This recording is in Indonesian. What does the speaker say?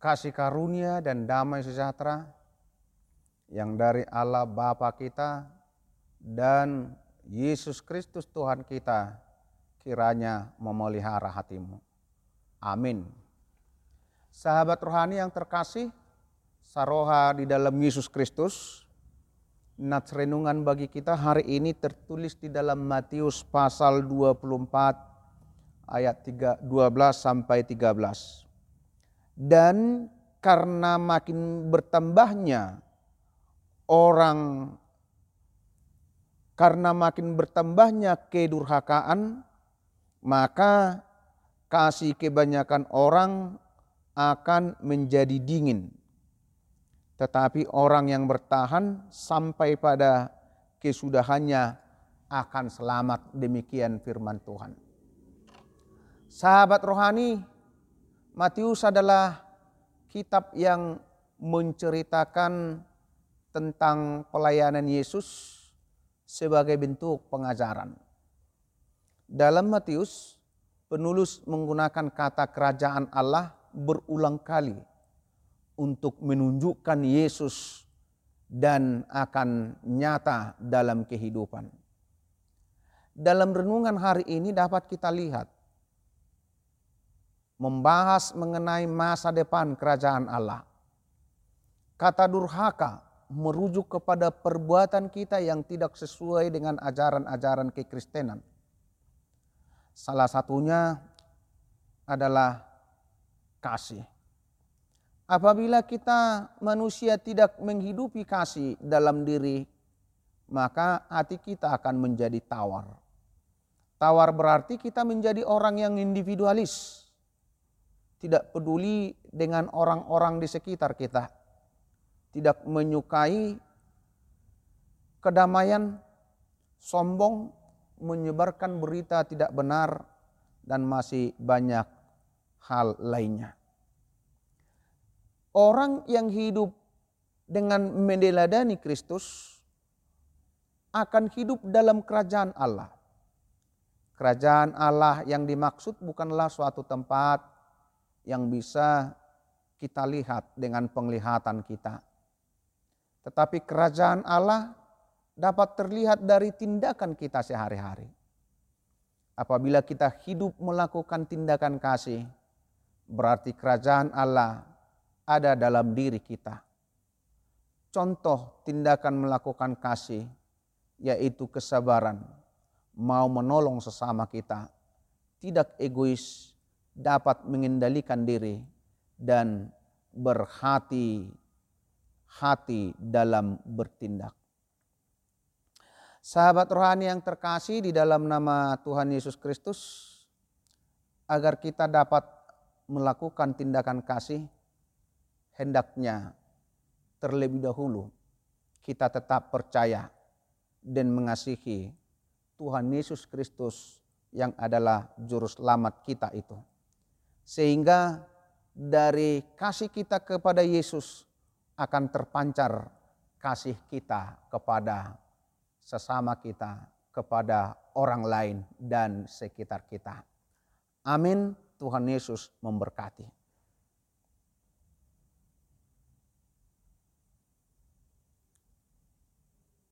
kasih karunia dan damai sejahtera yang dari Allah Bapa kita dan Yesus Kristus Tuhan kita kiranya memelihara hatimu. Amin. Sahabat rohani yang terkasih, saroha di dalam Yesus Kristus, Nats renungan bagi kita hari ini tertulis di dalam Matius pasal 24 ayat 3, 12 sampai 13. Dan karena makin bertambahnya orang karena makin bertambahnya kedurhakaan maka kasih kebanyakan orang akan menjadi dingin tetapi orang yang bertahan sampai pada kesudahannya akan selamat. Demikian firman Tuhan. Sahabat rohani, Matius adalah kitab yang menceritakan tentang pelayanan Yesus sebagai bentuk pengajaran. Dalam Matius, penulis menggunakan kata kerajaan Allah berulang kali untuk menunjukkan Yesus dan akan nyata dalam kehidupan. Dalam renungan hari ini dapat kita lihat membahas mengenai masa depan kerajaan Allah. Kata durhaka merujuk kepada perbuatan kita yang tidak sesuai dengan ajaran-ajaran kekristenan. Salah satunya adalah kasih. Apabila kita manusia tidak menghidupi kasih dalam diri, maka hati kita akan menjadi tawar. Tawar berarti kita menjadi orang yang individualis, tidak peduli dengan orang-orang di sekitar kita, tidak menyukai kedamaian, sombong, menyebarkan berita tidak benar, dan masih banyak hal lainnya. Orang yang hidup dengan mendeladani Kristus akan hidup dalam kerajaan Allah. Kerajaan Allah yang dimaksud bukanlah suatu tempat yang bisa kita lihat dengan penglihatan kita. Tetapi kerajaan Allah dapat terlihat dari tindakan kita sehari-hari. Apabila kita hidup melakukan tindakan kasih, berarti kerajaan Allah ada dalam diri kita. Contoh tindakan melakukan kasih yaitu kesabaran, mau menolong sesama kita, tidak egois, dapat mengendalikan diri dan berhati hati dalam bertindak. Sahabat rohani yang terkasih di dalam nama Tuhan Yesus Kristus, agar kita dapat melakukan tindakan kasih, hendaknya terlebih dahulu kita tetap percaya dan mengasihi Tuhan Yesus Kristus yang adalah juru selamat kita itu. Sehingga dari kasih kita kepada Yesus akan terpancar kasih kita kepada sesama kita, kepada orang lain dan sekitar kita. Amin. Tuhan Yesus memberkati.